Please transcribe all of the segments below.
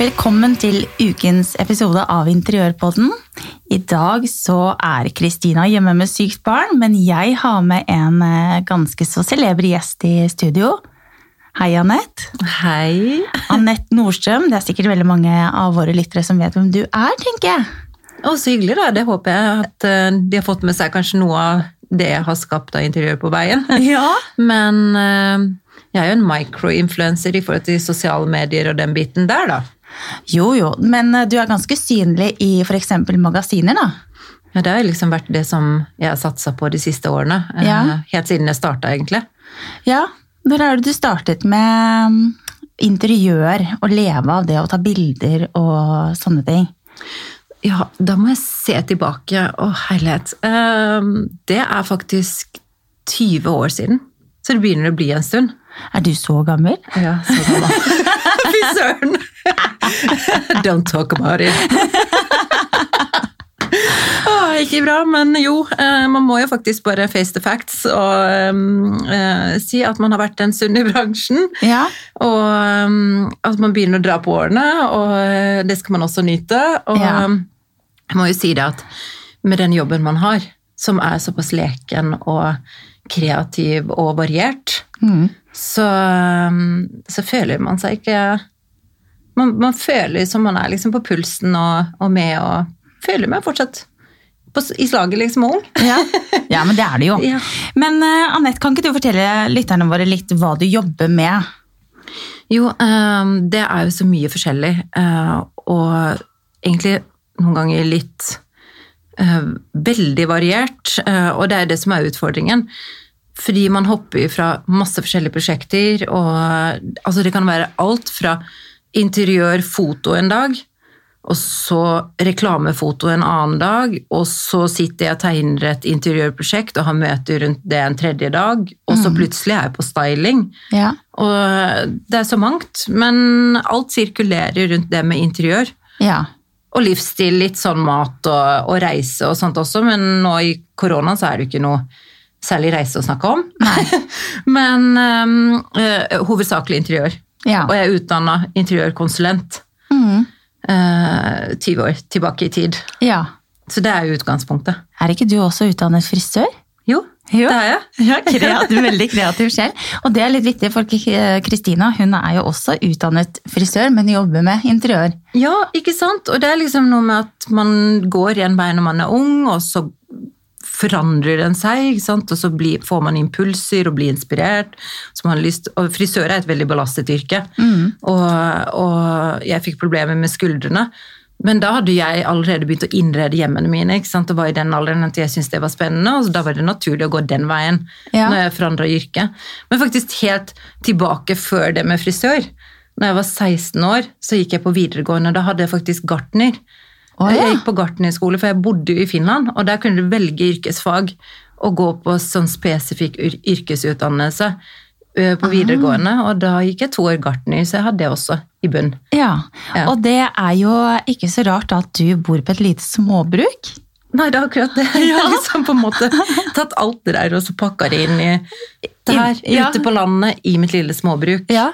Velkommen til ukens episode av Interiørpodden. I dag så er Kristina hjemme med sykt barn, men jeg har med en eh, ganske så celeber gjest i studio. Hei, Anette. Hei. Anette Nordstrøm. Det er sikkert veldig mange av våre lyttere som vet hvem du er, tenker jeg. Å, så hyggelig, da. Det håper jeg at eh, de har fått med seg kanskje noe av det jeg har skapt av interiør på veien. Ja. Men eh, jeg er jo en microinfluencer i forhold til sosiale medier og den biten der, da. Jo, jo, men eh, du er ganske synlig i f.eks. magasiner, da. Ja, det har liksom vært det som jeg har satsa på de siste årene. eh, Ja. Helt siden jeg starta, egentlig. Ja, når er det du startet med mm, interiør, og leve av det å ta bilder og sånne ting? Ja, da må jeg se tilbake. Å, herlighet. Eh, Det er faktisk 20 år siden. Så det begynner å bli en stund. Er du så gammel? Ja, så gammel. Fy søren! Don't talk about it. Oh, ikke bra, men jo, eh, man må jo faktisk bare face the facts og um, uh, si at man har vært en stund i bransjen. Ja. Og um, at man begynner å dra på årene, og det skal man også nyte. Og Ja. um, jeg må jo si det at med den jobben man har, som er såpass leken og kreativ og variert, Mm. så, um, så føler man seg ikke man, man føler som man er liksom på pulsen og, og med og føler meg fortsatt på, i slaget liksom ung. Ja. ja, men det er det jo. Ja. Men uh, Anette, kan ikke du fortelle lytterne våre litt hva du jobber med? Jo, um, det er jo så mye forskjellig, uh, og egentlig noen ganger litt veldig variert, uh, og det er det som er utfordringen. Fordi man hopper fra masse forskjellige prosjekter, og altså det kan være alt fra interiørfoto en dag, og så reklamefoto en annen dag, og så sitter jeg og tegner et interiørprosjekt og har møter rundt det en tredje dag, og så plutselig er jeg på styling. Ja. Og det er så mangt, men alt sirkulerer rundt det med interiør. Ja. Og livsstil, litt sånn mat og, og reise og sånt også, men nå i koronaen så er det jo ikke noe særlig reise å snakke om. men um, uh, hovedsakelig interiør. Ja. Og jeg er utdanna interiørkonsulent. Mm. Uh, 20 år tilbake i tid. ja. Så det er jo utgangspunktet. Er ikke du også utdannet frisør? Jo, Jo. det er jeg. Ja, kreativ, veldig kreativ selv. Og det er litt viktig, for Kristina hun er jo også utdannet frisør, men jobber med interiør. Ja, ikke sant? Og det er liksom noe med at man går igjen vei når man er ung, og så forandrer den seg, ikke sant? og så blir, får man impulser og blir inspirert. Så man har lyst, og frisør er et veldig belastet yrke, og, og jeg fikk problemer med skuldrene. Men da hadde jeg allerede begynt å innrede hjemmene mine. ikke sant? Og var i den alderen at jeg syntes det var spennende, og da var det naturlig å gå den veien. Ja. når jeg forandra yrke. Men faktisk helt tilbake før det med frisør. Når jeg var 16 år, så gikk jeg på videregående. Da hadde jeg faktisk gartner. Oh, ja. Jeg gikk på gartnerskole, for jeg bodde jo i Finland, og der kunne du velge yrkesfag og gå på sånn spesifikk yr- yrkesutdannelse. På videregående. Og da gikk jeg to år gartner, så jeg hadde det også i bunn. Ja. Ja. Og det er jo ikke så rart at du bor på et lite småbruk. Nei, det er akkurat det. Jeg har liksom på en måte tatt alt det der og så pakka det inn i der, Ja. ute på landet, i mitt lille småbruk. Ja.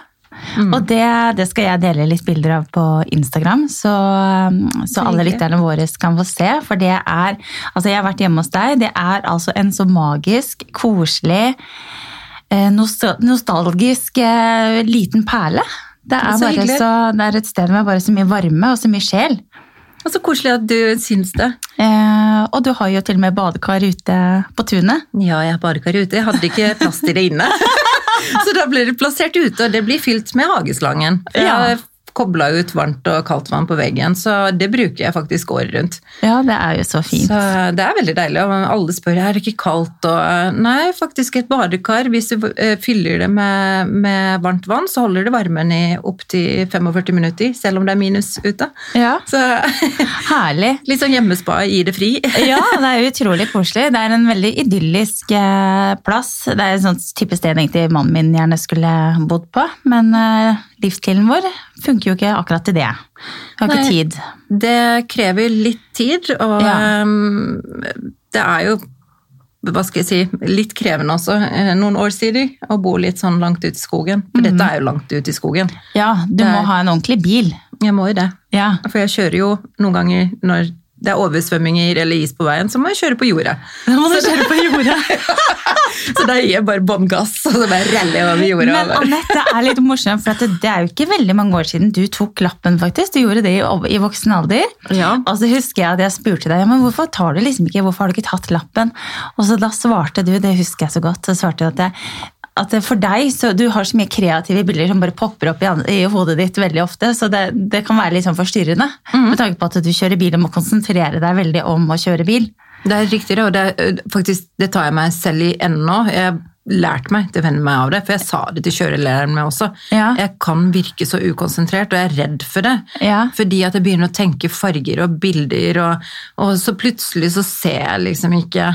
Og det, det skal jeg dele litt bilder av på Instagram, så, så alle lytterne våre kan få se. For det er Altså, jeg har vært hjemme hos deg. Det er altså en så magisk, koselig, eh, nostalgisk eh, liten perle. Det er, Så bare så, det er et sted med bare så mye varme og så mye sjel. Og så koselig at du syns det. Eh, og du har jo til og med badekar ute på tunet. Ja, jeg har badekar ute. Jeg hadde ikke plass til det inne. Så da ble det plassert ute, og det blir fylt med hageslangen. Ja. Kobla ut varmt og kaldt vann på veggen, så det bruker jeg faktisk året rundt. Ja, det er jo så fint. Så det er veldig deilig. og Alle spør er det ikke kaldt. Og, nei, faktisk et badekar. Hvis du eh, fyller det med, med varmt vann, så holder det varmen i opptil 45 minutter, selv om det er minus ute. Ja, Så Herlig. litt sånn hjemmespa, gi det fri. Ja, det er utrolig koselig. Det er en veldig idyllisk eh, plass. Det er et sånt type sted egentlig mannen min gjerne skulle bodd på, men eh, livsstilen vår funker jo ikke akkurat til det. Vi har ikke tid. Det krever litt tid, og Ja. ehm, det er jo hva skal jeg si, litt krevende også, eh, noen år siden, å bo litt sånn langt ute i skogen. For dette er jo langt ute i skogen. Ja, du Det må er- ha en ordentlig bil. Jeg må jo det. Ja. For jeg kjører jo noen ganger når det er oversvømminger eller is på veien, så må jeg kjøre på jordet. Da må du kjøre på jordet. Så da gir jeg bare bånn gass, og så bare reller jeg over jordet. Men Anette, det er litt morsomt, for det, det er jo ikke veldig mange år siden du tok lappen, faktisk. Du gjorde det i, i voksen alder. Ja. Og så husker jeg at jeg spurte deg, men hvorfor tar du liksom ikke, hvorfor har du ikke tatt lappen? Og så da svarte du, det husker jeg så godt, så svarte du at det, at for deg, så du har så mye kreative bilder som bare popper opp i, i hodet ditt veldig ofte, så det, det kan være litt sånn forstyrrende. Med tanke på at du kjører bil og må konsentrere deg veldig om å kjøre bil. Det er riktig, og det, faktisk, det tar jeg meg selv i ennå. Jeg har lært meg til å venne meg av det, for jeg sa det til kjørelæreren min også. Ja. Jeg kan virke så ukonsentrert, og jeg er redd for det. Ja. Fordi at jeg begynner å tenke farger og bilder, og, og så plutselig så ser jeg liksom ikke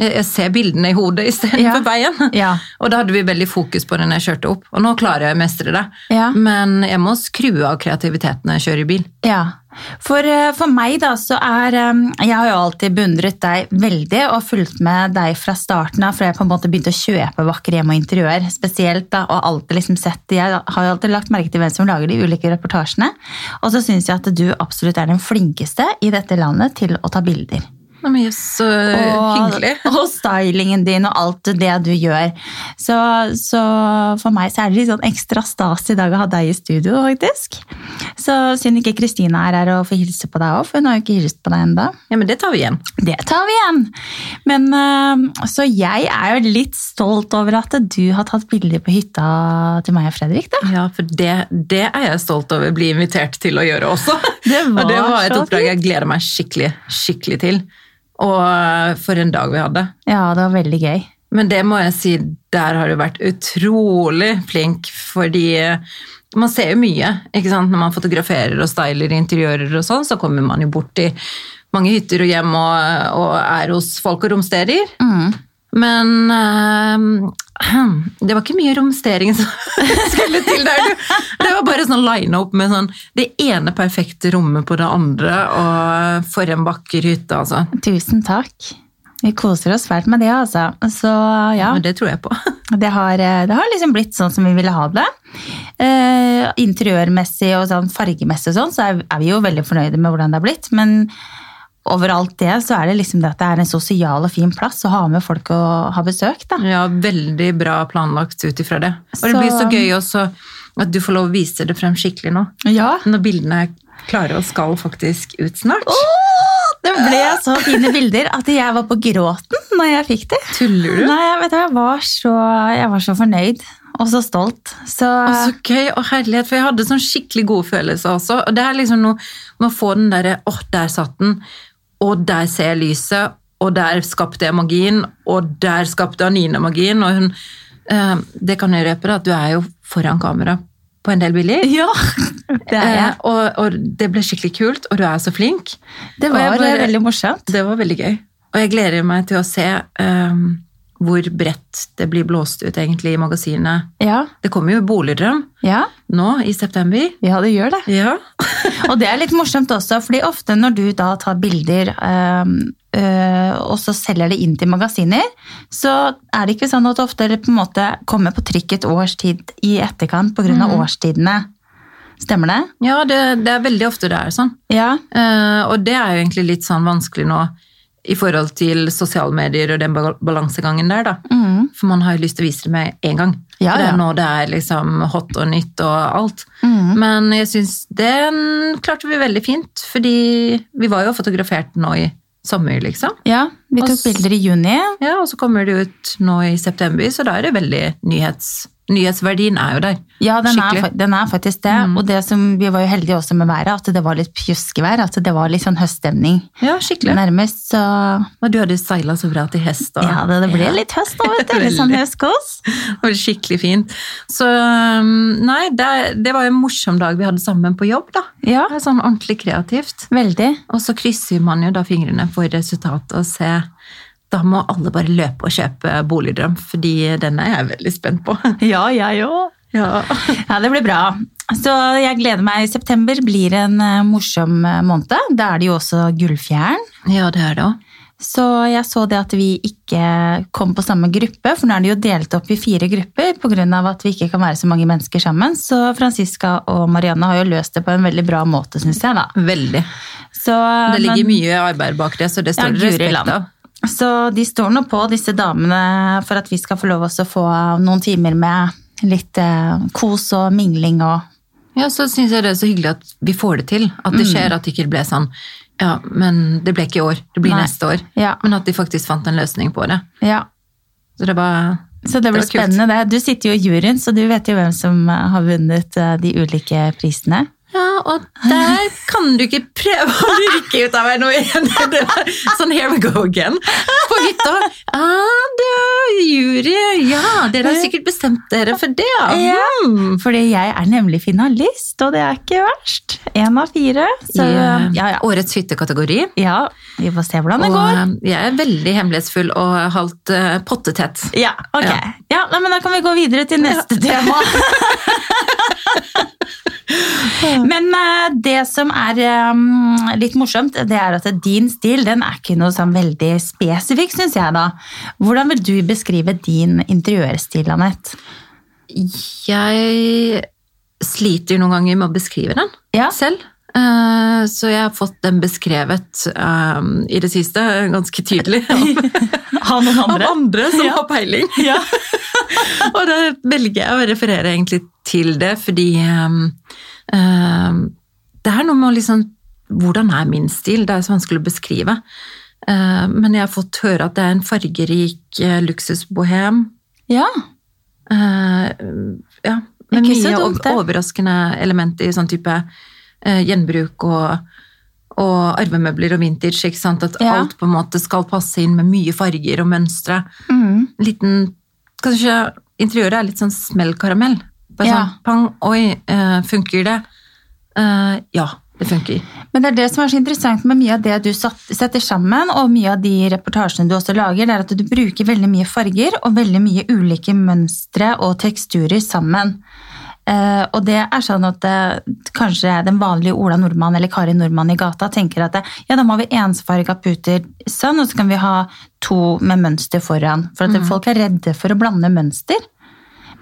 jeg ser bildene i hodet istedenfor Ja. for veien. Ja. Og da hadde vi veldig fokus på det når jeg kjørte opp. Og nå klarer jeg å mestre det. Ja. Men jeg må skru av kreativiteten når jeg kjører i bil. Ja, for, eh, for meg da så er eh, Jeg har jo alltid beundret deg veldig og fulgt med deg fra starten av, for jeg på en måte begynte å kjøpe vakre hjem og interiør spesielt. da, Og alltid liksom sett, jeg har jo alltid lagt merke til hvem som lager de ulike reportasjene. Og så syns jeg at du absolutt er den flinkeste i dette landet til å ta bilder. Nei, jøss, Så hyggelig. Og stylingen din og alt det du gjør. Så, så for meg så er det litt sånn ekstra stas i dag å ha deg i studio, faktisk. Så synd ikke Kristina er her og får hilse på deg òg, for hun har jo ikke hilst på deg ennå. Ja, men det tar vi igjen. Det tar vi igjen. Men øh, Så jeg er jo litt stolt over at du har tatt bilder på hytta til meg og Fredrik, da. Ja, for det, det er jeg stolt over å bli invitert til å gjøre også. Det var og det var et oppdrag jeg gleder meg skikkelig, skikkelig til. Og eh, for en dag vi hadde. Ja, det var veldig gøy. Men det må jeg si, der har du vært utrolig flink, fordi eh, man ser jo mye, ikke sant? Når man fotograferer og styler interiører og sånn, så kommer man jo bort i mange hytter og hjem og, og er hos folk og romsterer. Mm. Men uh, det var ikke mye romstering som skulle til der. Det var bare sånn line-up med sånn det ene perfekte rommet på det andre, og for en vakker hytte, altså. Tusen takk. Vi koser oss fælt med det, altså. Så ja, ja det tror jeg på. det har, eh, det har liksom blitt sånn som vi ville ha det. Eh, interiørmessig og sånn fargemessig og sånn, så er, er vi jo veldig fornøyde med hvordan det har blitt. Men overalt det, så er det liksom det at det er en sosial og fin plass å ha med folk og ha besøk, da. Ja, veldig bra planlagt ut ifra det. Og det Så- blir så gøy også at du får lov å vise det frem skikkelig nå. Ja. Når bildene er klare og skal faktisk ut snart. Det ble så fine bilder at jeg var på gråten når jeg fikk det. Tuller du? Nei, jeg, vet, du, jeg, var så, jeg var så fornøyd og så stolt. Så, Og så gøy og herlighet, for jeg hadde sånn skikkelig gode følelser også. Og det er liksom noe med å få den derre åh, der satt den, og der ser jeg lyset, og der skapte jeg magien, og der skapte Anine magien. Og hun eh, Det kan jeg røpe, at du er jo foran kamera på en del bilder. ja, det er jeg. Eh, og, og det ble skikkelig kult, og du er så flink. Det var bare- veldig morsomt. Det var veldig gøy. Og jeg gleder meg til å se eh, hvor bredt det blir blåst ut egentlig i magasinene. Ja, Det kommer jo Boligdrøm ja, nå i september. ja, det gjør det. Ja. Og det er litt morsomt også, fordi ofte når du da tar bilder øhm, øh, og så selger det inn til magasiner, så er det ikke sånn at det ofte på en måte kommer på trykk et års tid i etterkant pga. Mm. årstidene. Stemmer det? Ja, det, det er veldig ofte det er sånn. Ja. Uh, og det er jo egentlig litt sånn vanskelig nå i forhold til sosiale medier og den balansegangen der, da. Mm. For man har jo lyst til å vise det med en gang. Ja, ja. det er nå det er liksom hot og nytt og alt. Mm. Men jeg syns den klarte vi veldig fint, fordi vi var jo fotografert nå i sommer, liksom. ja, vi tok Også, bilder i juni. Ja, og så kommer det ut nå i september, så da er det veldig nyhets... Nyhetsverdien er jo der. Ja, den er, den er faktisk det. Og det som, vi var jo heldige også med været, at det var litt pjuskevær. At det var litt sånn høststemning Ja, skikkelig. nærmest. Så Og du hadde seila så bra til hest. Og, ja, det, det ble Ja. litt høst da, vet du. Litt sånn høstkos. Det var skikkelig fint. Så um, nei, det, det var jo en morsom dag vi hadde sammen på jobb, da. Ja, Det er sånn ordentlig kreativt. veldig. Og så krysser man jo da fingrene for resultatet og se Da må alle bare løpe og kjøpe Boligdrøm, fordi den er jeg veldig spent på. Ja, jeg òg. Ja. Ja, det blir bra. Så jeg gleder meg. September blir en eh, morsom eh, måned. Da er det jo også Gullfjern. ja, det er det òg. Så jeg så det at vi ikke kom på samme gruppe, for nå er det jo delt opp i fire grupper pga. at vi ikke kan være så mange mennesker sammen. Så Franziska og Marianne har jo løst det på en veldig bra måte, syns jeg. da. Veldig. Så, Det ligger men- mye arbeid bak det, så det Ja, står Guri respekt av. Så de står nå på, disse damene, for at vi skal få lov å få noen timer med litt eh, kos og mingling og Ja, så syns jeg det er så hyggelig at vi får det til. At Mm. det skjer at det ikke ble sånn Ja, men det ble ikke i år, det blir Nei. neste år. Ja. Men at de faktisk fant en løsning på det. Ja. Så det var Så det blir Det spennende, det. Du sitter jo i juryen, så du vet jo hvem som eh, har vunnet eh, de ulike prisene. Ja, og der kan du ikke prøve å lirke ut av meg noe igjen. Sånn here we go again. På hytta. Ah, du, jury. Ja, dere har sikkert bestemt dere for det. Ja. Mm. Fordi jeg er nemlig finalist, og det er ikke verst. Én av fire. Så I eh, ja, ja. årets hyttekategori. ja, vi får se hvordan det Og går. eh, jeg er veldig hemmelighetsfull og halvt uh, pottetett. Ja, ok. Ja. Ja, nei, men Da kan vi gå videre til neste tema. Men uh, det som er um, litt morsomt, det er at din stil den er ikke noe sånn veldig spesifikk, syns jeg. da. Hvordan vil du beskrive din interiørstil, Anette? Jeg sliter noen ganger med å beskrive den Ja. selv. Eh, Så jeg har fått den beskrevet eh, i det siste ganske tydelig Av noen av andre som Ja. har peiling. Ja. Og da velger jeg å referere egentlig til det, fordi eh, det er noe med å liksom Hvordan er min stil? Det er så vanskelig å beskrive. Eh, Men jeg har fått høre at det er en fargerik eh, luksusbohem. ja. Eh, ja, med mye overraskende elementer i sånn type eh, gjenbruk og, og arvemøbler og vintage. ikke sant? At Ja. alt på en måte skal passe inn med mye farger og mønstre. Mm. Liten, kanskje interiøret er litt sånn smellkaramell. Bare Ja. sånn pang, oi, eh, funker det? Uh, ja, det funker. Men det er det som er så interessant med mye av det du satt- setter sammen, og mye av de reportasjene du også lager, det er at du bruker veldig mye farger og veldig mye ulike mønstre og teksturer sammen. Uh, og det er sånn at eh, kanskje den vanlige Ola Nordmann eller Kari Nordmann i gata tenker at ja, da må vi ensfarga puter sånn, og så kan vi ha to med mønster foran. For at folk er redde for å blande mønster.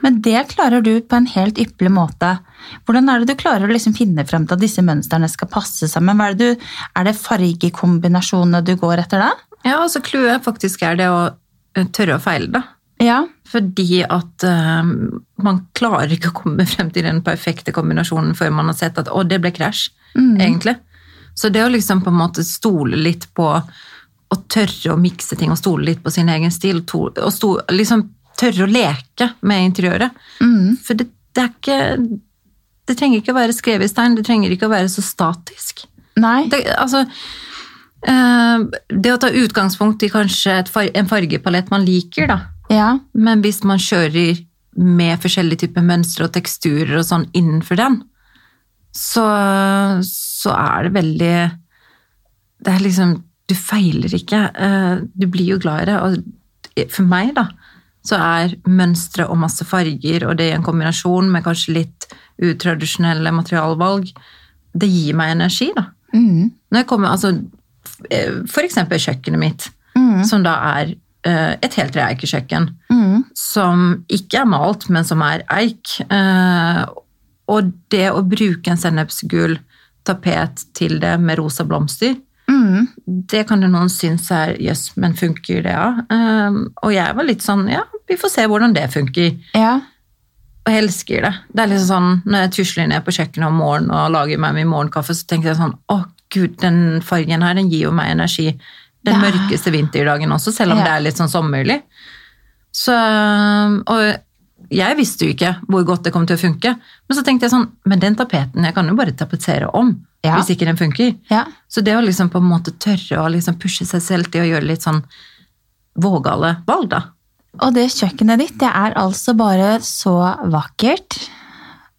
Men det klarer du på en helt ypperlig måte. Hvordan er det du klarer å liksom finne frem til at disse mønstrene skal passe sammen? Er, det du, er det fargekombinasjonene du går etter da? Ja, altså clouet faktisk er det å eh, tørre å feile, da. Ja. Fordi at uh, man klarer ikke å komme frem til den perfekte kombinasjonen før man har sett at å, det ble krasj, egentlig. Så det å liksom på en måte stole litt på å tørre å mikse ting og stole litt på sin egen stil, to, og sto, liksom tørre å leke med interiøret. For det, det er ikke Det trenger ikke å være skrevet i stein, det trenger ikke å være så statisk. Nei. Det, altså, eh, det å ta utgangspunkt i kanskje far, en fargepalett man liker, da. Ja. Men hvis man kjører med forskjellige typer mønstre og teksturer og sånn innenfor den, så, så er det veldig Det er liksom Du feiler ikke. eh, Du blir jo glad i det. Og for meg, da, så er mønstre og masse farger, og det i en kombinasjon med kanskje litt utradisjonelle materialvalg, det gir meg energi, da. Mm. Når jeg kommer, altså, for eksempel kjøkkenet mitt, Mm. som da er eh, et helt treeikekjøkken, Mm. som ikke er malt, men som er eik. Eh, og det å bruke en sennepsgul tapet til det med rosa blomster, Mm. det kan jo noen synes er jøss, men funker det, ja? Eh, og jeg var litt sånn, ja, vi får se hvordan det funker. Ja. Og jeg elsker det. Det er liksom sånn, Når jeg tusler ned på kjøkkenet om morgenen og lager meg min morgenkaffe, så tenker jeg sånn Å, gud, den fargen her den gir jo meg energi den Ja. mørkeste vinterdagen også, selv om Ja. det er litt sånn sommerlig. Så, og jeg visste jo ikke hvor godt det kom til å funke. Men så tenkte jeg sånn Men den tapeten, jeg kan jo bare tapetsere om Ja. hvis ikke den funker. ja. Så det å liksom på en måte tørre å liksom pushe seg selv til å gjøre litt sånn vågale valg, da. Og det kjøkkenet ditt, det er altså bare så vakkert.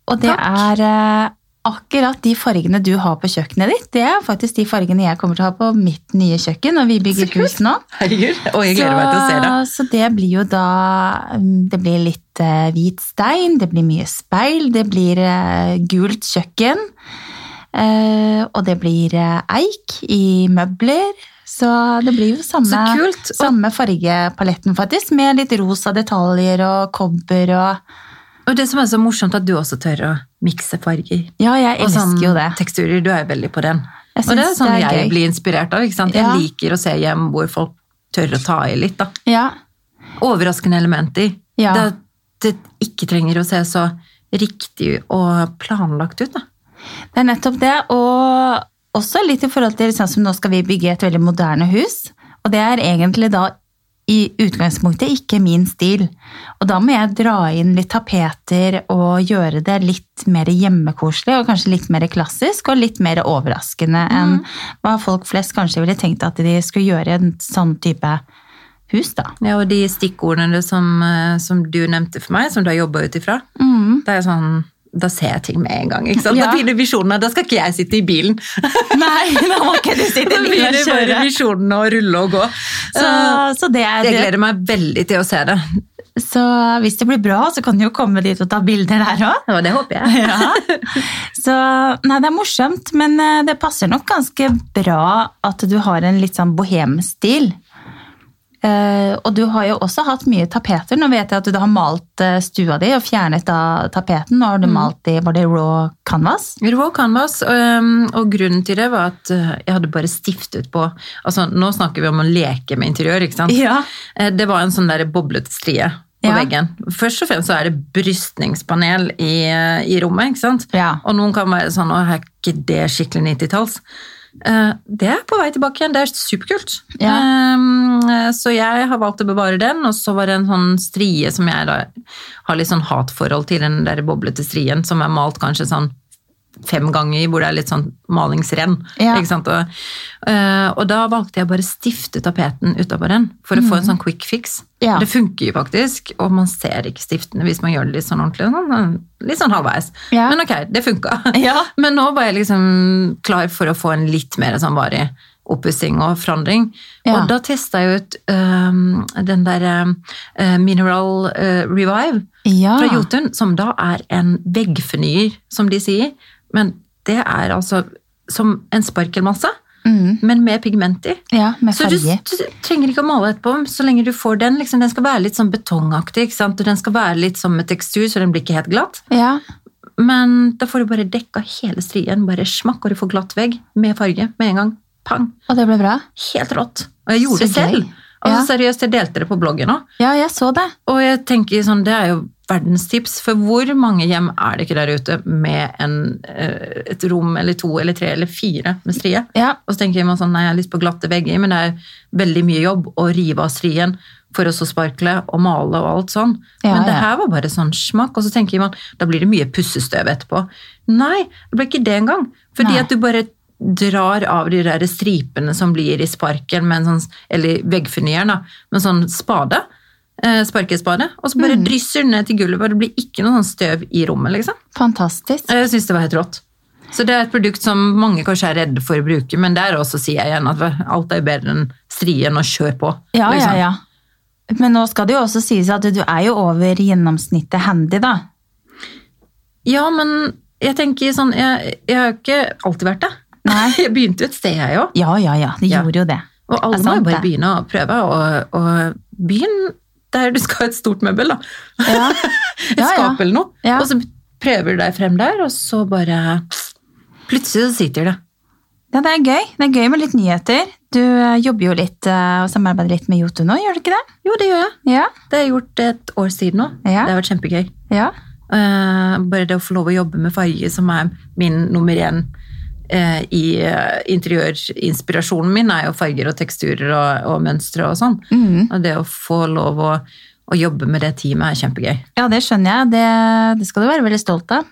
Og det Takk. er eh, akkurat de fargene du har på kjøkkenet ditt. Det er faktisk de fargene jeg kommer til å ha på mitt nye kjøkken når vi bygger Så hus nå. Herregud, og jeg gleder meg til å se det. Så det blir jo da mm, Det blir litt eh, hvit stein, det blir mye speil, det blir eh, gult kjøkken. Og det blir eik i møbler. Så det blir jo samme, Og, samme fargepaletten, faktisk, med litt rosa detaljer og kobber og og det som er så morsomt, at du også tør å mikse farger. Ja, jeg elsker sånn jo det. teksturer. Du er jo veldig på den. Og det er sånn det er jeg gøy. blir inspirert av. ikke sant? Jeg liker å se hjem hvor folk tør å ta i litt. da. Ja, Overraskende elementer. Ja. Det, det ikke trenger å se så riktig og planlagt ut. da. det er nettopp det. Og også litt i forhold til sånn som nå skal vi bygge et veldig moderne hus. Og det er egentlig da i utgangspunktet ikke min stil. Og da må jeg dra inn litt tapeter og gjøre det litt mer hjemmekoselig og kanskje litt mer klassisk og litt mer overraskende enn hva folk flest kanskje ville tenkt at de skulle gjøre i en sånn type hus, da. Ja, Og de stikkordene som, eh, som du nevnte for meg, som du har jobba ut ifra, Mm. det er sånn da ser jeg ting med en gang. ikke sant? Ja. Da begynner visjonene. Da skal ikke jeg sitte i bilen. Nei, da må ikke du sitte i bilen og begynner bare kjøre. visjonene å rulle og gå. Så, Eh, så det er Jeg gleder meg veldig til å se det. Så hvis det blir bra, så kan du jo komme dit og ta bilder der òg. Ja, det håper jeg. Ja. Så nei, det er morsomt, men eh, det passer nok ganske bra at du har en litt sånn bohemstil. Eh, og du har jo også hatt mye tapeter. Nå vet jeg at du har malt eh, stua di og fjernet da tapeten. Nå har du malt i var det raw canvas? Raw canvas, og, og grunnen til det var at eh, jeg hadde bare stiftet på altså Nå snakker vi om å leke med interiør, ikke sant? Ja. Det var en sånn der boblete strie på Ja. veggen. Først og fremst så er det brystningspanel i, i rommet, ikke sant? Ja. Og noen kan være sånn, å, er ikke det skikkelig 90-talls? Eh, Det er på vei tilbake igjen, det er superkult. Ja. Eh, Så jeg har valgt å bevare den, og så var det en sånn strie som jeg da har litt sånn hatforhold til, den der boblete strien, som er malt kanskje sånn fem ganger, hvor det er litt sånn malingsrenn. Ja. Og, eh, og da valgte jeg bare stifte tapeten utapå den, for å få en sånn quick fix. Ja. Det funker jo faktisk, og man ser ikke stiftene hvis man gjør det litt sånn ordentlig. Sånn, litt sånn halvveis. Ja. Men ok, det funka. Ja. Men nå var jeg liksom klar for å få en litt mer sånn varig oppussing og forandring. Og da testa jeg ut um, den der øhm, Mineral uh, Revive fra Jotun, som da er en veggfornyer, som de sier. Men det er altså som en sparkelmasse, Mm. men med pigment i. ja, med Så du, du trenger ikke å male etterpå, så lenge du får den. Liksom, den skal være litt sånn betongaktig, ikke sant? og den skal være litt som med tekstur, så den blir ikke helt glatt. Ja. Men da får du bare dekka hele strien, bare smakk, og du får glatt vegg med farge med en gang. Pang! Og det ble bra? Helt rått. Og jeg gjorde Så det selv. gøy. Altså Seriøst, jeg delte det på bloggen òg. Ja, jeg så det. Og jeg tenker sånn, det er jo verdenstips, for hvor mange hjem er det ikke der ute med en, eh, et rom eller to eller tre eller fire med strie? Ja. Og så tenker man sånn, nei, jeg har lyst på glatte vegger, men det er veldig mye jobb å rive av strien for å så sparkle og male og alt sånn. Ja, men det her var bare sånn smakk, og så tenker man, da blir det mye pussestøv etterpå. Nei, det blir ikke det engang. Fordi Nei. at du bare drar av de der stripene som blir i sparken, sånn, eller veggfornyeren med en sånn spade, sparkespade, og så bare Mm. drysser den ned til gulvet, det blir ikke noe sånn støv i rommet, liksom. Fantastisk. Jeg syns det var helt rått. Så det er et produkt som mange kanskje er redde for å bruke, men der også sier jeg igjen at alt er bedre enn strien og kjør på. Ja, liksom. ja, ja. Men nå skal det jo også sies at du er jo over gjennomsnittet handy, da. Ja, men jeg tenker sånn Jeg, jeg har jo ikke alltid vært det. Nei. Jeg begynte jo et sted, jeg òg. Ja, ja, ja. De Ja. gjorde jo det. Og alle må jo bare begynne å prøve. Og, og begynn der du skal ha et stort møbel, da. Ja. Et Ja, skap eller noe. Og så prøver du deg frem der, og så bare Plutselig så sitter det. ja, det er gøy. Det er gøy med litt nyheter. Du eh, jobber jo litt eh, og samarbeider litt med Jotun nå, gjør du ikke det? Jo, det gjør jeg. Ja. Det har jeg gjort et år siden nå. Ja. Det har vært kjempegøy. Ja. Uh, bare det å få lov å jobbe med farge, som er min nummer én i eh, interiørinspirasjonen min, er jo farger og teksturer og, og mønstre og sånn. Mm. Og det å få lov å, å jobbe med det teamet er kjempegøy. ja, det skjønner jeg. Det, det skal du være veldig stolt av.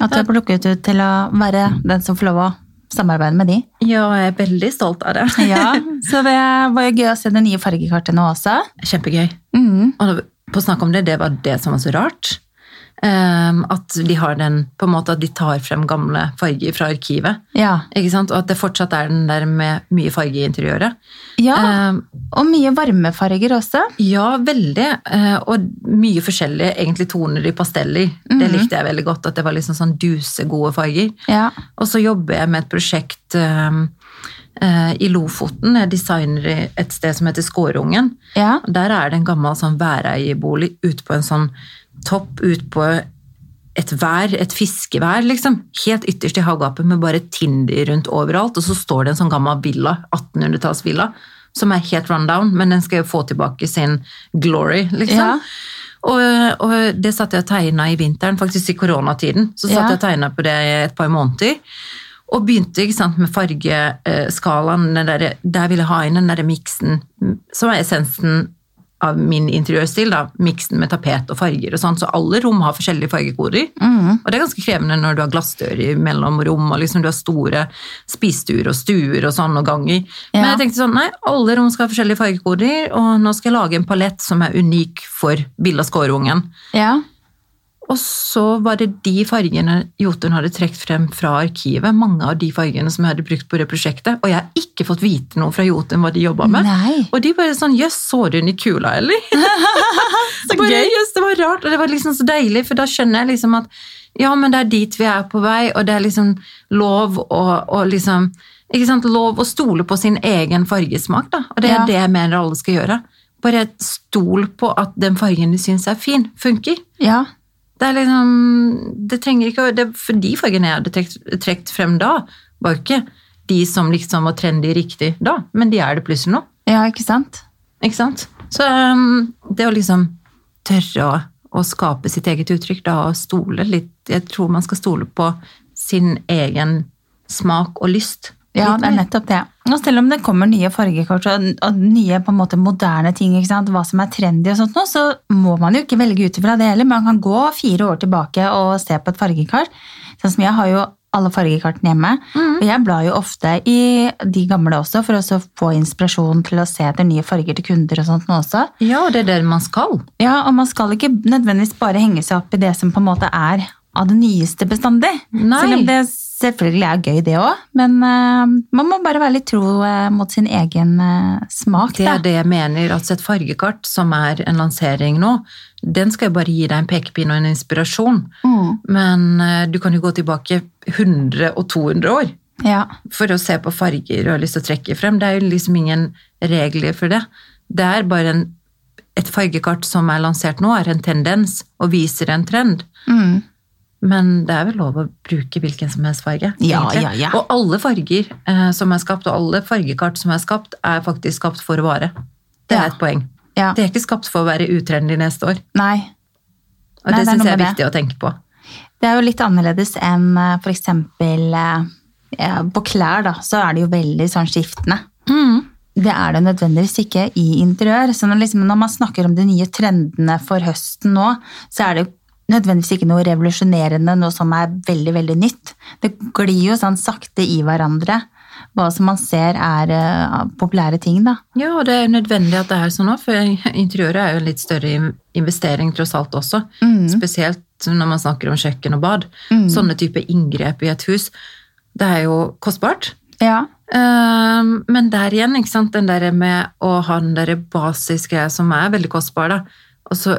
At du er plukket ut til å være den som får lov å samarbeide med de. Ja, jeg er veldig stolt av det. Ja, Så det var jo gøy å se det nye fargekartet nå også. Kjempegøy. Mm. Og på snakk om det, det var det som var så rart. Ehm, at de har den på en måte at de tar frem gamle farger fra arkivet. Ja. Ikke sant? Og at det fortsatt er den der med mye farge i interiøret. ja. um, Og mye varmefarger også. ja, veldig. Eh, og mye forskjellige egentlig toner i pasteller. Det likte jeg veldig godt, at det var liksom sånn dusegode farger. Ja. Og så jobber jeg med et prosjekt eh, i Lofoten. Jeg designer et sted som heter Skårungen. Ja. Der er det en gammel sånn væreiebolig ute på en sånn topp ut på et vær, et fiskevær, liksom. Helt ytterst i havgapet med bare tinder rundt overalt. Og så står det en sånn gammel villa, 1800-tallsvilla, som er helt rundown, men den skal jo få tilbake sin glory, liksom. Ja. Og, og det satt jeg og tegna i vinteren, faktisk i koronatiden. Så satt Ja. jeg og tegna på det et par måneder. Og begynte sant, med fargeskalaen. Der, der ville jeg ha inn den der miksen som er essensen av min interiørstil. da, Miksen med tapet og farger og sånn. Så alle rom har forskjellige fargekoder. Og det er ganske krevende når du har glassdører mellom rom, og liksom du har store spisestuer og stuer og sånn, og ganger. Men jeg tenkte sånn, nei, alle rom skal ha forskjellige fargekoder, og nå skal jeg lage en palett som er unik for Villa Skårungen. Ja. Og så var det de fargene Jotun hadde trukket frem fra arkivet. Mange av de fargene som jeg hadde brukt på det prosjektet. Og jeg har ikke fått vite noe fra Jotun hva de jobba med. Nei. Og de bare sånn Jøss, så du den i kula, eller? Så bare. Jøss, det var rart. Og det var liksom så deilig, for da skjønner jeg liksom at ja, men det er dit vi er på vei, og det er liksom lov å, å liksom ikke sant, Lov å stole på sin egen fargesmak, da. Og det er Ja. det jeg mener alle skal gjøre. Bare stol på at den fargen du syns er fin, funker. Ja. Det er liksom Det trenger ikke å det, For de fargene jeg hadde trekt, trekt frem da, var jo ikke de som liksom var trendy riktig da, men de er det plutselig nå. ja, ikke sant? Ikke sant? Så um, det å liksom tørre å, å skape sitt eget uttrykk, da, og stole litt Jeg tror man skal stole på sin egen smak og lyst. Ja, det er nettopp det. Og selv om det kommer nye fargekort og, og nye på en måte moderne ting, ikke sant? hva som er trendy, og sånt nå, så må man jo ikke velge ut ifra det heller. Man kan gå fire år tilbake og se på et fargekart. Sånn som jeg har jo alle fargekartene hjemme, og jeg blar jo ofte i de gamle også, for å få inspirasjon til å se etter nye farger til kunder og sånt nå også. Ja, og det er det man skal. Ja, og man skal ikke nødvendigvis bare henge seg opp i det som på en måte er av det nyeste bestandig. Nei. Selv om det selvfølgelig er gøy det òg, men eh, man må bare være litt tro eh, mot sin egen eh, smak. Det da. er det jeg mener. Altså et fargekart som er en lansering nå, den skal jo bare gi deg en pekepinn og en inspirasjon. Mm. Men du kan jo gå tilbake 100 og 200 år Ja. for å se på farger du har lyst til å trekke frem. Det er jo liksom ingen regler for det. Det er bare en, et fargekart som er lansert nå, er en tendens og viser en trend. Mm. Men det er vel lov å bruke hvilken som helst farge. Ja, ja, ja. Og alle farger eh, som er skapt, og alle fargekart som er skapt, er faktisk skapt for å vare. Det er et poeng. ja. Det er ikke skapt for å være utrendy neste år. Nei. Og Nei, det det syns jeg er viktig viktig å tenke på. Det er jo litt annerledes enn f.eks. for eksempel eh, ja, på klær, da, så er det jo veldig sånn skiftende. Det er det nødvendigvis ikke i interiør. Så når, liksom, når man snakker om de nye trendene for høsten nå, så er det jo nødvendigvis ikke noe revolusjonerende, noe som er veldig, veldig nytt. Det glir jo sånn sakte i hverandre, hva som man ser er uh, populære ting, da. Ja, og det er nødvendig at det er sånn òg, for interiøret er jo en litt større investering tross alt også. Spesielt når man snakker om kjøkken og bad. Sånne type inngrep i et hus. Det er jo kostbart. Ja. Ehm, Men der igjen, ikke sant, den der med å ha den der basiske som er veldig kostbar, da, og så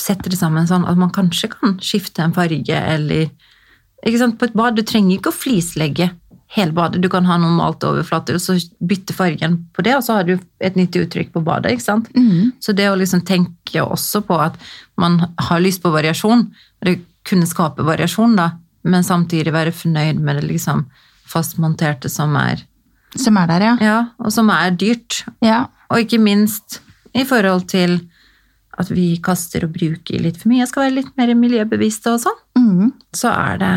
sette det sammen sånn at man kanskje kan skifte en farge, eller På et bad, du trenger ikke å flislegge hele badet, du kan ha normalt overflater, og så bytte fargen på det, og så har du et nytt uttrykk på badet. ikke sant? Så det å liksom tenke også på at man har lyst på variasjon, og det kunne skape variasjon, da, men samtidig være fornøyd med det liksom fastmonterte som er Som er der, ja. ja, og som er dyrt. Ja. Og ikke minst i forhold til at vi kaster og bruker litt for mye, skal være litt mer miljøbevisste og sånn, mm. så er det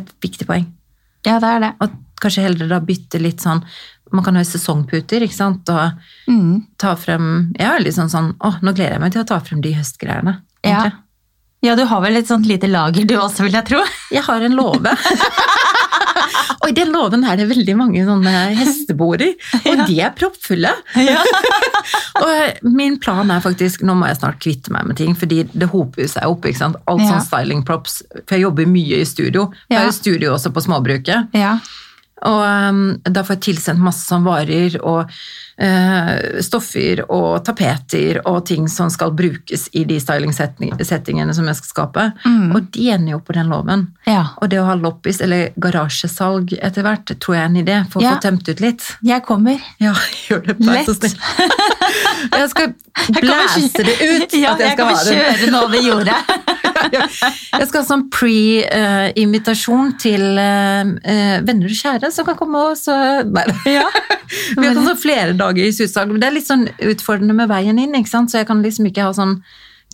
et viktig poeng. ja, det er det. Og kanskje heller da bytte litt sånn Man kan ha sesongputer, ikke sant, og mm. ta frem Jeg er litt sånn sånn Å, nå gleder jeg meg til å ta frem de høstgreiene. Ja. Ja, du har vel et sånt lite lager du også, vil jeg tro. Jeg har en låve. og i den låven er det veldig mange sånne hesteborer, og de er proppfulle. og eh, min plan er faktisk Nå må jeg snart kvitte meg med ting, fordi det hoper seg opp. ikke sant? Alt Ja. sånn styling props. For jeg jobber mye i studio. Jeg er jo studio også på småbruket. Ja. Og um, da får jeg tilsendt masse sånn varer og stoffer og tapeter og ting som skal brukes i de stylingsettingene som jeg skal skape. Mm. Og de ender jo på den loven. ja. Og det å ha loppis eller garasjesalg etter hvert, tror jeg er en idé for å Ja. få tømt ut litt. Jeg kommer. Ja, gjør det. Vær så snill. Jeg skal blæse det ut. Ja, at jeg jeg skal ha det. kjøre den over jordet. Jeg skal ha sånn pre-invitasjon til eh, eh, venner og kjære som kan komme og så Nei. Ja. Vi har sånn flere dager i Susdal. men Det er litt sånn utfordrende med veien inn, ikke sant? så jeg kan liksom ikke ha sånn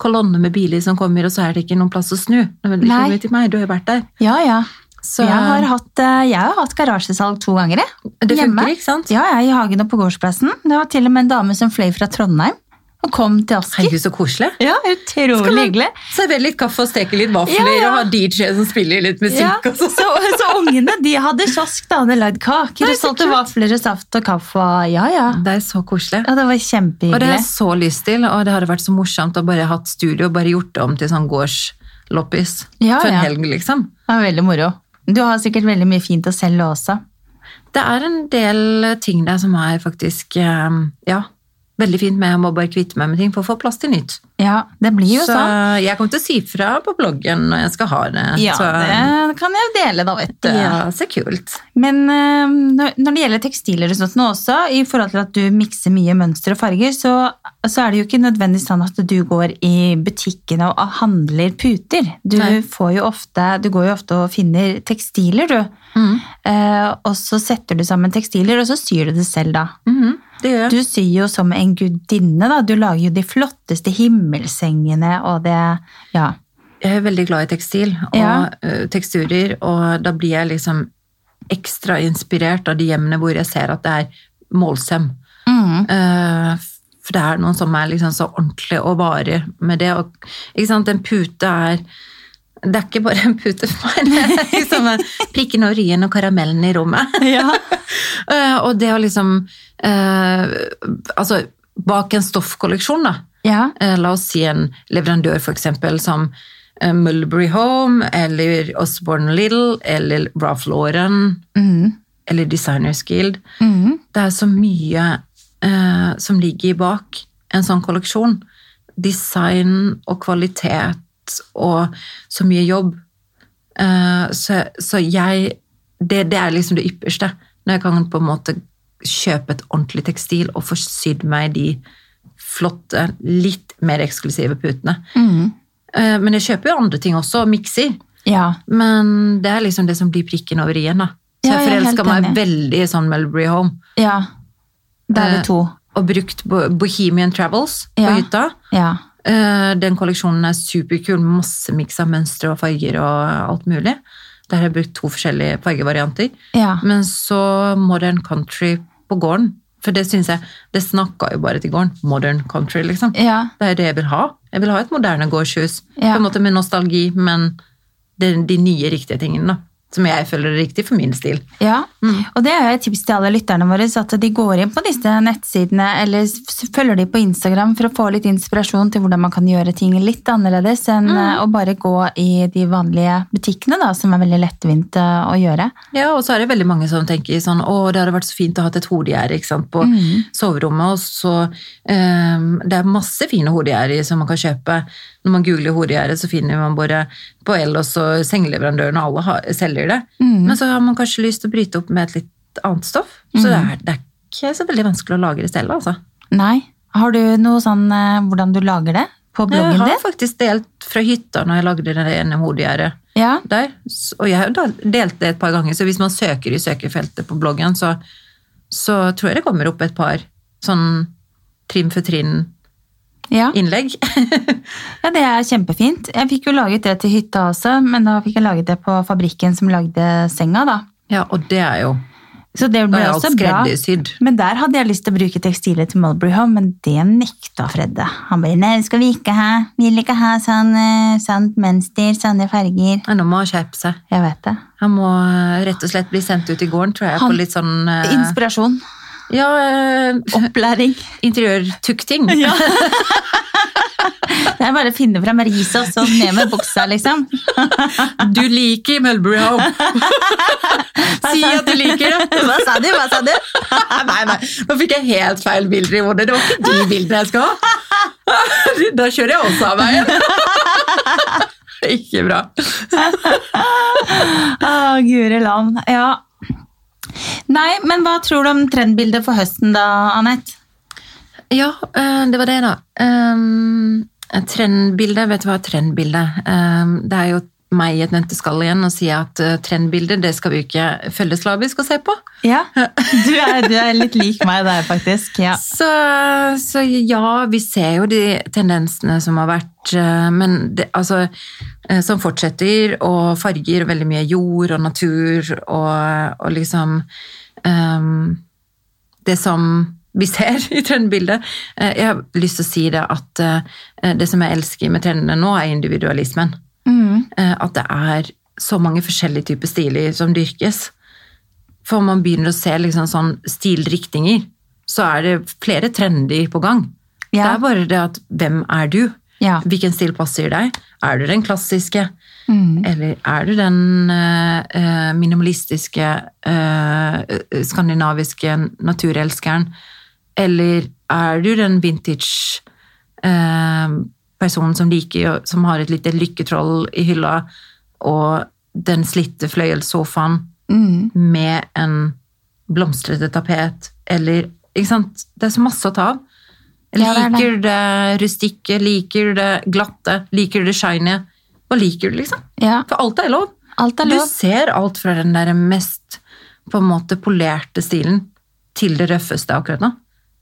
kolonne med biler som kommer, og så er det ikke noen plass å snu. Nei. til meg, du har jo vært der. Ja, ja. Så Jeg har hatt, eh, jeg har hatt garasjesalg to ganger, jeg. det hjemme. funker, ikke sant? Ja, jeg er i hagen og på gårdsplassen. Det var til og med en dame som fløy fra Trondheim og kom til Asker. Herregud, så koselig. Ja, utrolig hyggelig. servere litt kaffe og steke litt vafler Ja, ja. og ha DJ som spiller litt musikk Ja, og sånn. så, så ungene de hadde kiosk da, hadde lagd kaker Nei, og solgte vafler og saft og kaffe. Ja, ja. Det er så koselig. Ja, det var kjempehyggelig. Og det har jeg så lyst til, og det hadde vært så morsomt å bare hatt studio og bare gjort det om til sånn gårdsloppis Ja, for en helg, liksom. Det var veldig moro. Du har sikkert veldig mye fint å selge også. Det er en del ting der som er faktisk eh, ja, veldig fint med. Jeg må bare kvitte meg med ting for å få plass til nytt. Ja, det blir jo så sånn. jeg kommer til å si fra på bloggen når jeg skal ha det. Ja, så, det kan jeg dele da, vet du. ja, så kult. Men eh, når det gjelder tekstiler og sånt nå også, i forhold til at du mikser mye mønster og farger, så, så er det jo ikke nødvendigvis sånn at du går i butikkene og handler puter. Du, ofte, du går jo ofte og finner tekstiler, du. Mm. Eh, og så setter du sammen tekstiler, og så syr du det selv da. Mhm, det gjør jeg. Du syr jo som en gudinne, da. Du lager jo de flotteste himmelsengene og det Ja. Jeg er veldig glad i tekstil og Ja. teksturer, og da blir jeg liksom ekstra inspirert av de hjemmene hvor jeg ser at det er målsøm. Mm. For det er noen som er liksom så ordentlig og varer med det. Og? En pute er Det er ikke bare en pute for meg. Det er liksom prikken og ryen og karamellen i rommet. Ja. Eh, og det å liksom eh, Altså, bak en stoffkolleksjon, da. ja. Eh, La oss si en leverandør for eksempel som eh, Mulberry Home, eller Osborne Little, eller Ralph Lauren, Mm. eller Designers Guild. Mm. Det er så mye eh, som ligger bak en sånn kolleksjon. Design og kvalitet og så mye jobb. Eh, så, så jeg det, det er liksom det ypperste. Når jeg kan på en måte kjøpe et ordentlig tekstil og få sydd meg de flotte, litt mer eksklusive putene. Mm. Eh, men jeg kjøper jo andre ting også, og mikser. ja. Men det er liksom det som blir prikken over i-en. Så jeg forelska meg veldig i sånn Melbury Home. Ja. Da er Eh, det to. Og brukt Bohemian Travels på hytta. Ja. Eh, Den kolleksjonen er superkul, masse miks av mønstre og farger og alt mulig. Der har jeg brukt to forskjellige fargevarianter. Ja. Men så Modern Country på gården. For det synes jeg, det snakka jo bare til gården. Modern Country, liksom. Ja. Det er det jeg vil ha. Jeg vil ha et moderne gårdshus. Ja. På en måte med nostalgi, men det, de nye riktige tingene, da. Som jeg føler er riktig for min stil. Ja, Mm. og det er et tips til alle lytterne våre, så at de går inn på disse nettsidene, eller følger de på Instagram for å få litt inspirasjon til hvordan man kan gjøre ting litt annerledes enn Mm. eh, å bare gå i de vanlige butikkene, da, som er veldig lettvint eh, å gjøre. Ja, og så er det veldig mange som tenker sånn Å, det hadde vært så fint å ha et hodegjerde på Mm. soverommet. Og så um, Det er masse fine hodegjerder som man kan kjøpe. Når man googler hodegjerde, så finner man bare på Ellos og sengeleverandørene, alle har, selger det. Mm. Men så har man kanskje lyst til å bryte opp med et litt annet stoff. Så det, er, det er ikke så veldig vanskelig å lage det selv, altså. Nei, har du noe sånn eh, hvordan du lager det på bloggen din? Jeg har din? faktisk delt fra hytta når jeg lagde det ene hodegjerdet Ja, der. Og jeg har delt det et par ganger, så hvis man søker i søkefeltet på bloggen, så, så tror jeg det kommer opp et par sånn trim for trinn-innlegg. Ja. ja, det er kjempefint. Jeg fikk jo laget det til hytta også, men da fikk jeg laget det på fabrikken som lagde senga da. ja, og det er jo Så det ble også bra. Men der hadde jeg lyst til å bruke tekstilet til Mulberry Home, men det nekta Fredde. Han bare 'nei, skal vi ikke ha. Vi vil ikke ha sånn, sånt mønster, sånne farger'. Nei, Nå må han skjerpe seg. Jeg vet det. Han må eh, rett og slett bli sendt ut i gården, tror jeg, Han- på litt sånn uh... Inspirasjon. Ja, eh, Opplæring. interiørtukting. Ja. Det er bare å finne fram riset og så ned med buksa, liksom. Du liker Mulberry Home. si at du liker det. Hva sa du? Hva sa du? nei, nei, nå fikk jeg helt feil bilder i hodet. Det var ikke de bildene jeg skal ha. Da kjører jeg også av veien. Ikke bra. Å, guri land. Ja. Nei, men hva tror du om trendbildet for høsten da, Anette? Ja, eh, det var det, da. Um, Trendbilde, vet du hva er? Um, Det er jo meg i et nøtteskall igjen og si at eh, trendbilder det skal vi ikke følge slavisk og se på. Ja, du er, du er litt lik meg der, faktisk. Ja. Så, så ja, vi ser jo de tendensene som har vært, eh, men det, altså, eh, som fortsetter, og farger veldig mye jord og natur, og, og liksom um, Det som vi ser i trendbildet. Jeg har lyst til å si det at det som jeg elsker med trendene nå, er individualismen. Mm. Eh, At det er så mange forskjellige typer stiler som dyrkes. For om man begynner å se liksom sånn stilriktninger, så er det flere trender på gang. Det er bare det at hvem er du? Ja. Hvilken stil passer deg? Er du den klassiske? Mm. Eller er du den eh, minimalistiske, uh, skandinaviske naturelskeren? Eller er du den vintage eh, personen som liker, som har et lite lykketroll i hylla, og den slitte fløyelssofaen Mm. med en blomstrete tapet, eller Ikke sant? Det er så masse å ta av. Ja, det er det. Liker du det rustikke? Liker du det glatte? Liker du det shiny? Hva liker du, liksom? ja. For alt er lov. Alt er Du ser alt fra den der mest på en måte polerte stilen til det røffeste akkurat nå.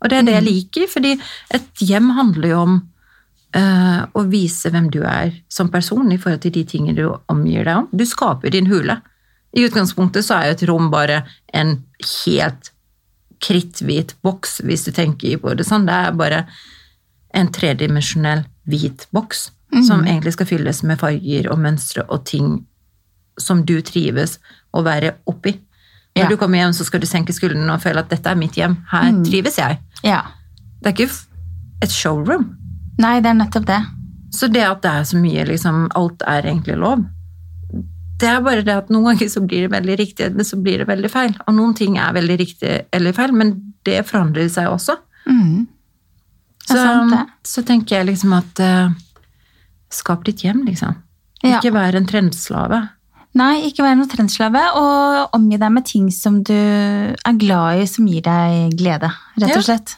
Og det er det jeg liker, fordi et hjem handler jo om eh, å vise hvem du er som person i forhold til de tingene du omgir deg om. Du skaper din hule. I utgangspunktet så er jo et rom bare en helt kritthvit boks, hvis du tenker på det sånn. Det er bare en tredimensjonell hvit boks som egentlig skal fylles med farger og mønstre og ting som du trives å være oppi. Når Ja. du kommer hjem, så skal du senke skuldrene og føle at dette er mitt hjem. Her trives jeg. Ja. Det er ikke et showroom. Nei, det er nettopp det. Så det at det er så mye, liksom, alt er egentlig lov. Det er bare det at noen ganger så blir det veldig riktig, men så blir det veldig feil. Og noen ting er veldig riktig eller feil, men det forandrer seg også. Mm. Så, sant, så tenker jeg liksom at uh, skap ditt hjem, liksom. Ja. Ikke vær en trendslave. Nei, ikke være noen trendslave, og omgi deg med ting som du er glad i, som gir deg glede, rett Ja. og slett.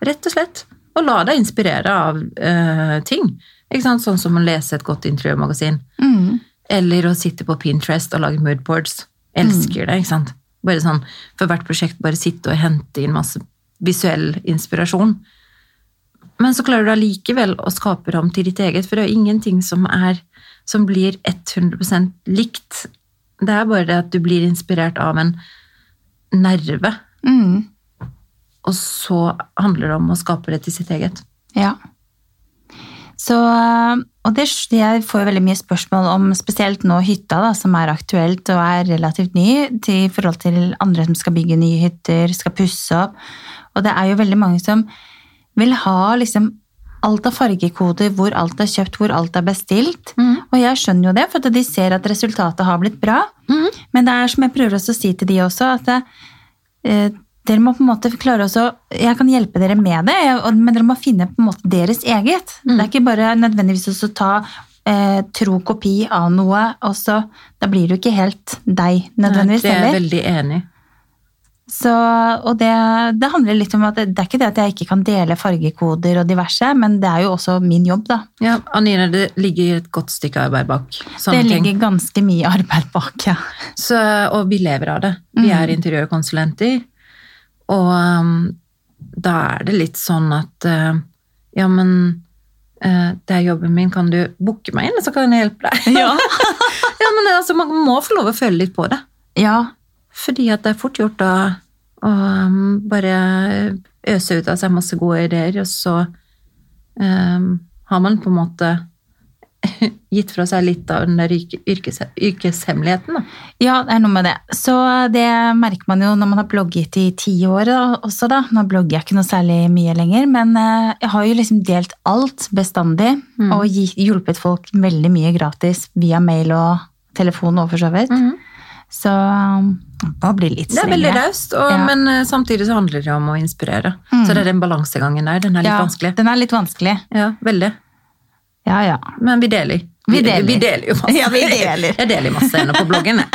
Rett og slett. Og la deg inspirere av uh, ting. Sånn som å lese et godt interiørmagasin. Mm. Eller å sitte på Pinterest og lage moodboards. Elsker det, ikke sant? Bare sånn, For hvert prosjekt bare sitte og hente inn masse visuell inspirasjon. Men så klarer du allikevel å skape rom til ditt eget, for det er jo ingenting som, er, som blir 100% likt. Det er bare det at du blir inspirert av en nerve, Mm. Og så handler det om å skape det til sitt eget. Ja. Så, og det, jeg får veldig mye spørsmål om spesielt nå hytta, da, som er aktuelt og er relativt ny, til i forhold til andre som skal bygge nye hytter, skal pusse opp. Og det er jo veldig mange som vil ha liksom alt av fargekoder, hvor alt er kjøpt, hvor alt er bestilt. Og jeg skjønner jo det, for de ser at resultatet har blitt bra. Men det er som jeg prøver også å si til de også, at det, eh, dere må på en måte klare også, Jeg kan hjelpe dere med det, men dere må finne på en måte deres eget. Det er ikke bare nødvendigvis å ta eh, tro kopi av noe, og så da blir du ikke helt deg nødvendigvis heller. det er jeg veldig enig. Så, og det, det handler litt om at det, det er ikke det at jeg ikke kan dele fargekoder og diverse, men det er jo også min jobb, da. Ja, Anine, det ligger et godt stykke arbeid bak sånne det ting. ligger ganske mye arbeid bak, ja. Så, og vi lever av det. Vi Mm. er interiørkonsulenter. Og um, da er det litt sånn at uh, Ja, men uh, det er jobben min, kan du booke meg inn, så kan jeg hjelpe deg? Ja. ja, men altså, Man må få lov å føle litt på det. ja. Fordi at det er fort gjort da å um, bare øse ut av seg masse gode ideer, og så um, har man på en måte gitt fra seg litt av den der yrkes, yrkeshemmeligheten. Da. Ja, det er noe med det. Så det merker man jo når man har blogget i ti år også, da. Nå blogger jeg ikke noe særlig mye lenger, men eh, jeg har jo liksom delt alt bestandig. Mm. Og hjulpet folk veldig mye gratis via mail og telefon og for så vidt. Så um, må bli litt Det er veldig strengere. raust, Ja. men eh, samtidig så handler det om å inspirere. Mm. Så det er den balansegangen der. Den er litt Ja, vanskelig. Den er litt vanskelig. Ja, veldig. Ja, ja. Men vi deler. Vi deler. Vi deler jo masse. Ja, vi deler. Jeg deler masse ennå på bloggen. jeg.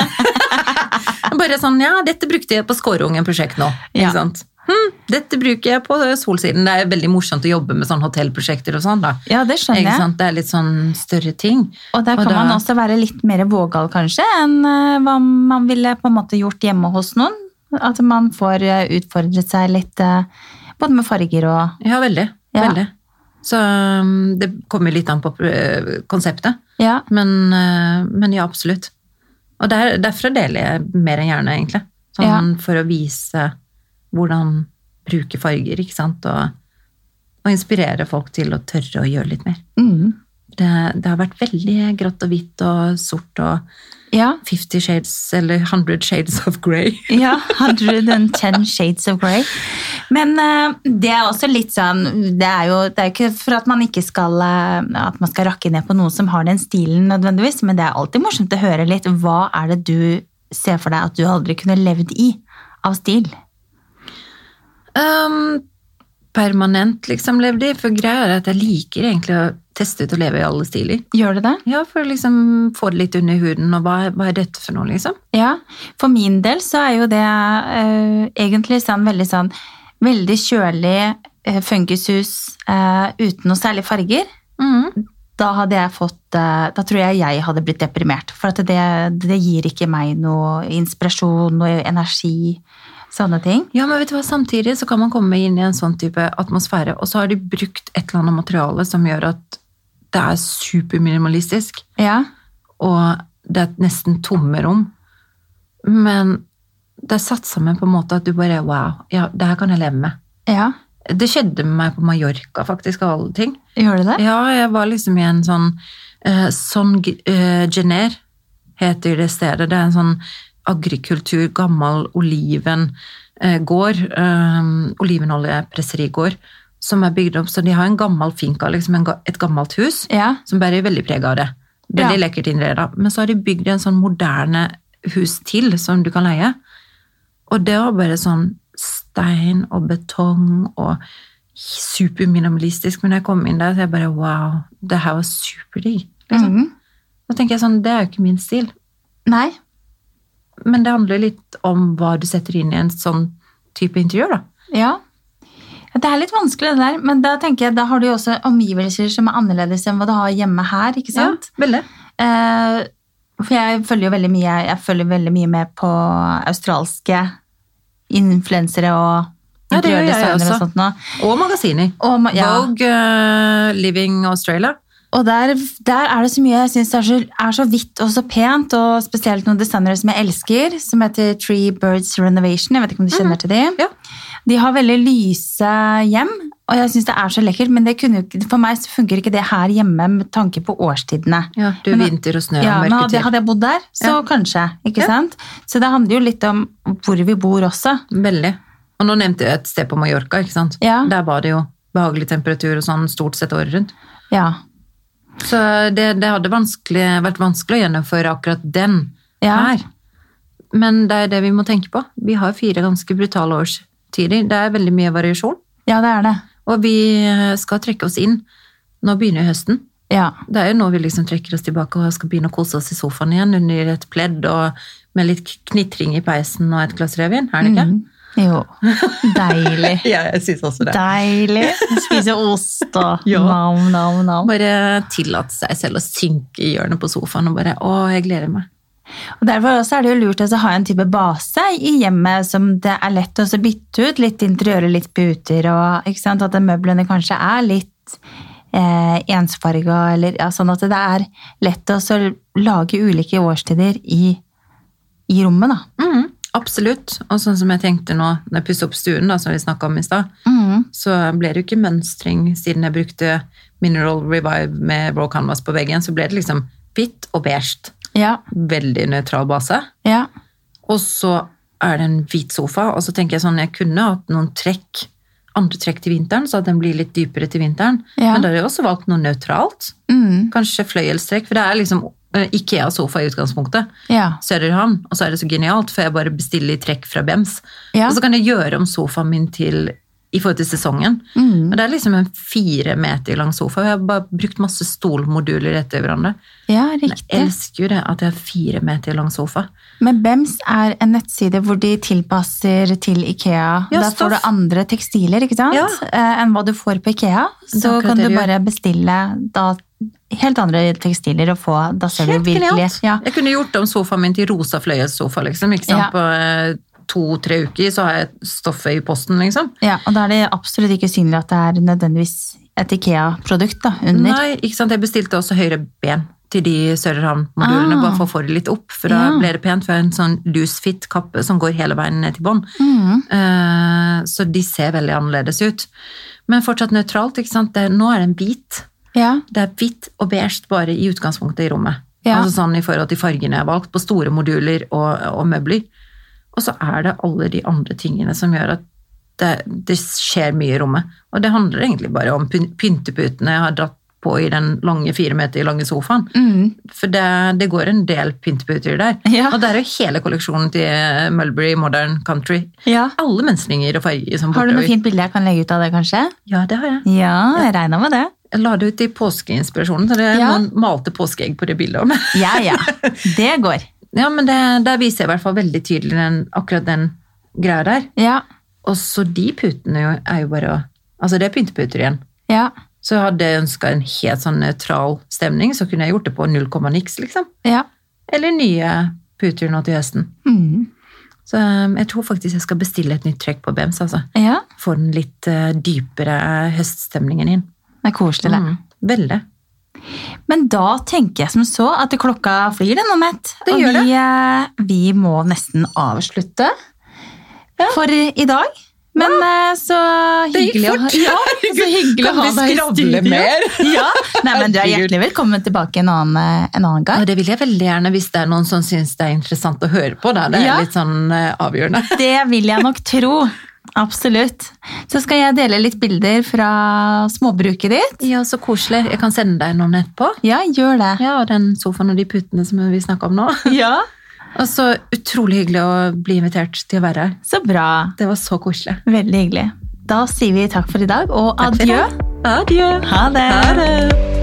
Bare sånn, ja, dette brukte jeg på Skårungen-prosjekt nå. Ja. Ikke sant? Hm, dette bruker jeg på Solsiden. Det er veldig morsomt å jobbe med sånne hotellprosjekter og sånn. da. ja, det skjønner Ikke jeg. sant? Det er litt sånn større ting. Og der kan da- man også være litt mer vågal kanskje enn eh, hva man ville på en måte gjort hjemme hos noen. At man får eh, utfordret seg litt eh, både med farger og Ja, veldig. Ja. veldig. Så um, det kommer litt an på eh, konseptet. Ja, Men, eh, men ja, absolutt. Og der, derfor deler jeg mer enn gjerne, egentlig. Sånn for å vise hvordan bruke farger, ikke sant? Og, og inspirere folk til å tørre å gjøre litt mer. mm. Det, det har vært veldig grått og hvitt og sort og ja, 50 shades, eller 100 shades of grey. ja 110 Shades of Grey. Men uh, det er også litt sånn Det er jo det er ikke for at man ikke skal uh, at man skal rakke ned på noen som har den stilen nødvendigvis, men det er alltid morsomt å høre litt. Hva er det du ser for deg at du aldri kunne levd i av stil? Um, permanent liksom levde i, for greia er at jeg liker egentlig å teste ut å leve i alle stiler. Gjør det det? Ja, for å liksom få det litt under huden, og hva, hva er dette for noe, liksom? Ja, for min del så er jo det uh, egentlig sånn veldig sånn veldig kjølig uh, funkishus uh, uten noe særlig farger. Mm. Da hadde jeg fått eh, Da tror jeg jeg hadde blitt deprimert. For det, det gir ikke meg noe inspirasjon, noe energi, sånne ting. Ja, men vet du hva, samtidig så kan man komme inn i en sånn type atmosfære, og så har de brukt et eller annet materiale som gjør at det er superminimalistisk, Ja, og det er nesten tomme rom. Men det er satt sammen på en måte at du bare wow, ja, det her kan jeg leve med. ja. Det skjedde med meg på Mallorca, faktisk, av alle ting. Gjør det det? Ja, jeg var liksom i en sånn uh, Son uh, Gener heter det stedet. Det er en sånn agrikultur, gammel oliven eh, um, olivenoljepresserigård, som er bygd opp. Så de har en gammel finka, liksom en, et gammelt hus, Ja. som bærer veldig preg av det. Veldig Ja. lekkert innreda. Men så har de bygd en sånn moderne hus til, som du kan leie. Og det var bare sånn stein og betong og superminimalistisk. Men jeg kom inn der, så jeg bare wow, det her var superdigg. Liksom. Mhm. Da tenker jeg sånn, det er jo ikke min stil. Nei. Men det handler litt om hva du setter inn i en sånn type interiør, da. Ja. Ja, Det er litt vanskelig det der, men da tenker jeg, da har du jo også omgivelser som er annerledes enn hva du har hjemme her, ikke sant? Ja, veldig. Eh, for jeg følger jo veldig mye, jeg følger veldig mye med på australske influensere og Ja, det gjør jeg også. og sånt nå. Og magasiner. Og, ja. Vogue, uh, Living Australia. Og der, der er det så mye jeg syns er, er så hvitt og så pent, og spesielt noen designere som jeg elsker, som heter Tree Birds Renovation. Jeg vet ikke om du kjenner til de? Ja. De har veldig lyse hjem, og jeg syns det er så lekkert, men ikke- for meg så funker ikke det her hjemme med tanke på årstidene. Ja, du, Men- vinter og snø Ja, og men hadde, mørketid. hadde jeg bodd der, så Ja. kanskje. ikke sant? Så det handler jo litt om hvor vi bor også. Veldig. Og nå nevnte jeg et sted på Mallorca, ikke sant? Ja. Der var det jo behagelig temperatur og sånn stort sett året rundt. Ja. Så det, det hadde vanskelig, vært vanskelig å gjennomføre akkurat den Ja. her. Men det er det vi må tenke på. Vi har fire ganske brutale årstider. Det er veldig mye variasjon. ja, det er det. Og vi skal trekke oss inn. Nå begynner høsten. Ja. Det er jo nå vi liksom trekker oss tilbake og skal begynne å kose oss i sofaen igjen under et pledd og med litt knitring i peisen og et glass rødvin. Er det ikke? Mm. Jo. Deilig. Ja, jeg syns også det. Deilig. Spise ost og Ja. nam, nam, nam. Bare tillate seg selv å synke i hjørnet på sofaen og bare Å, jeg gleder meg. Og Derfor er det jo lurt å ha en type base i hjemmet som det er lett å bytte ut. Litt interiøret, litt puter, og at møblene kanskje er litt eh, ensfarga, eller ja, sånn at det er lett å lage ulike årstider i, i rommet. da. Mhm, Absolutt. Og sånn som jeg tenkte nå når jeg pusset opp stuen, da, som vi snakka om i stad, Mm. så ble det jo ikke mønstring siden jeg brukte Mineral Revive med raw canvas på veggen. Så ble det liksom hvitt og beige. Ja. Veldig nøytral base. Ja. Og så er det en hvit sofa, og så tenker jeg sånn, jeg kunne hatt noen trekk, andre trekk til vinteren, så at den blir litt dypere til vinteren. Ja. Men da har jeg også valgt noe nøytralt. Mm. Kanskje fløyelstrekk, for det er liksom Ikea-sofa i utgangspunktet. Ja. han, og så er det så genialt, for jeg bare bestiller i trekk fra Bems. Ja. Og så kan jeg gjøre om sofaen min til i forhold til sesongen. Mm. Og det er liksom en fire meter lang sofa, og jeg har bare brukt masse stolmoduler etter hverandre. ja, riktig. Jeg elsker jo det at jeg har fire meter lang sofa. Men Bems er en nettside hvor de tilpasser til Ikea. Ja, da får du andre tekstiler ikke sant? Ja. Eh, enn hva du får på Ikea. Så kan du bare bestille da, helt andre tekstiler å få Da ser Helt du virkelig ja. Jeg kunne gjort om sofaen min til rosa fløyelssofa, liksom. Ja. På eh, to-tre uker så har jeg stoffet i posten, liksom. ja. Og da er det absolutt ikke synlig at det er nødvendigvis et Ikea-produkt da, under. Nei, ikke sant. Jeg bestilte også høyre ben til de Sørhavn-modulene, Ah. bare for å få det litt opp. For da Ja. ble det pent. For en sånn loose fit-kappe som går hele veien ned til bånn. Mm. Uh, så de ser veldig annerledes ut. Men fortsatt nøytralt, ikke sant. Det, nå er det en hvit. Ja. Det er hvitt og beige bare i utgangspunktet i rommet. Ja. Altså sånn i forhold til fargene jeg har valgt på store moduler og, og møbler. Og så er det alle de andre tingene som gjør at det, det skjer mye i rommet. Og det handler egentlig bare om pynteputene jeg har dratt på i den lange fire meter lange sofaen. Mm. For det, det går en del pynteputer der. Ja. Og det er jo hele kolleksjonen til Mulberry Modern Country. ja. Alle mønstringer og farger som Har du noe fint bilde jeg kan legge ut av det, kanskje? Ja, det har jeg. Ja, jeg regna med det. Jeg la det ut i påskeinspirasjonen, så det Ja. noen malte påskeegg på det bildet. Om. Ja, ja. Det går. Ja, men det, der viser jeg i hvert fall veldig tydelig den, akkurat den greia der. Ja. Og så de putene er jo bare Altså, det er pynteputer igjen. Ja. Så hadde jeg ønska en helt sånn nøytral stemning, så kunne jeg gjort det på 0, niks, liksom. Ja. Eller nye puter nå til høsten. Mm. Så um, jeg tror faktisk jeg skal bestille et nytt trekk på Bems, altså. ja. Få den litt uh, dypere høststemningen inn. Det er koselig, det. Mm, veldig. Men da tenker jeg som så at klokka flyr den, Anette. Det Og vi, eh, vi må nesten avslutte for i dag. Men ja. så hyggelig, å, ha ja, så hyggelig å Kan ha vi deg i studio. mer? Ja. Nei, men Du er hjertelig velkommen tilbake en annen, eh, en annen gang. Og det vil jeg veldig gjerne hvis det er noen som syns det er interessant å høre på. Da. Det er Ja. litt sånn eh, avgjørende. Det vil jeg nok tro. Absolutt. Så skal jeg dele litt bilder fra småbruket ditt. Ja, så koselig. Jeg kan sende deg noen etterpå. Ja, gjør det. Ja, og den sofaen og de putene som vi snakka om nå. Ja, Og så utrolig hyggelig å bli invitert til å være her. Så bra. Det var så koselig. Veldig hyggelig. Da sier vi takk for i dag, og adjø. Adjø. Ha det. Ha det.